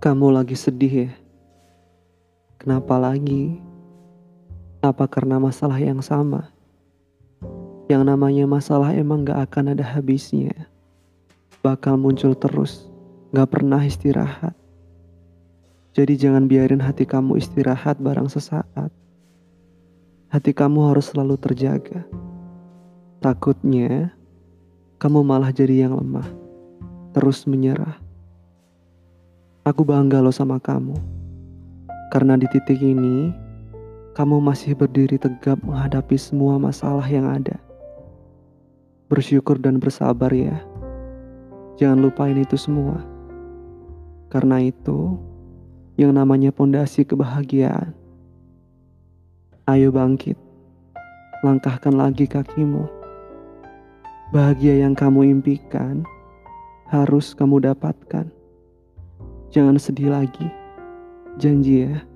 Kamu lagi sedih ya? Kenapa lagi? Apa karena masalah yang sama? Yang namanya masalah emang gak akan ada habisnya. Bakal muncul terus, gak pernah istirahat. Jadi jangan biarin hati kamu istirahat barang sesaat. Hati kamu harus selalu terjaga. Takutnya, kamu malah jadi yang lemah. Terus menyerah. Aku bangga loh sama kamu. Karena di titik ini, kamu masih berdiri tegap menghadapi semua masalah yang ada. Bersyukur dan bersabar ya. Jangan lupain itu semua. Karena itu yang namanya pondasi kebahagiaan. Ayo bangkit. Langkahkan lagi kakimu. Bahagia yang kamu impikan harus kamu dapatkan. Jangan sedih lagi. Janji ya.